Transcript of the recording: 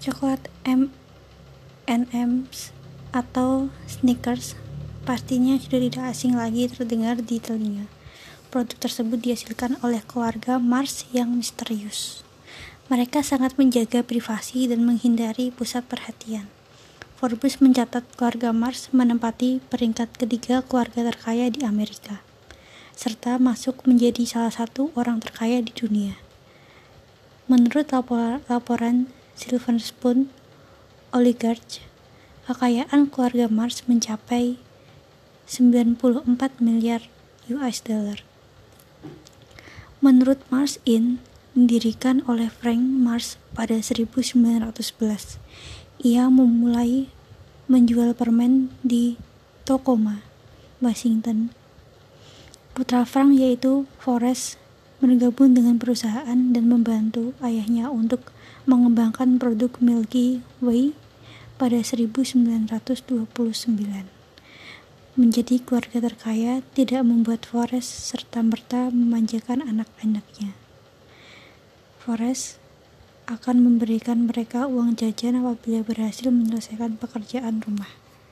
Coklat M&M's atau Snickers pastinya sudah tidak asing lagi terdengar di telinga. Produk tersebut dihasilkan oleh keluarga Mars yang misterius. Mereka sangat menjaga privasi dan menghindari pusat perhatian. Forbes mencatat keluarga Mars menempati peringkat ketiga keluarga terkaya di Amerika, serta masuk menjadi salah satu orang terkaya di dunia. Menurut lapor laporan Silver Spoon Oligarch, kekayaan keluarga Mars mencapai 94 miliar US dollar. Menurut Mars Inc., didirikan oleh Frank Mars pada 1911, ia memulai menjual permen di Tacoma, Washington. Putra Frank yaitu Forrest bergabung dengan perusahaan dan membantu ayahnya untuk mengembangkan produk Milky Way pada 1929. Menjadi keluarga terkaya tidak membuat Forrest serta-merta memanjakan anak-anaknya. Forrest akan memberikan mereka uang jajan apabila berhasil menyelesaikan pekerjaan rumah.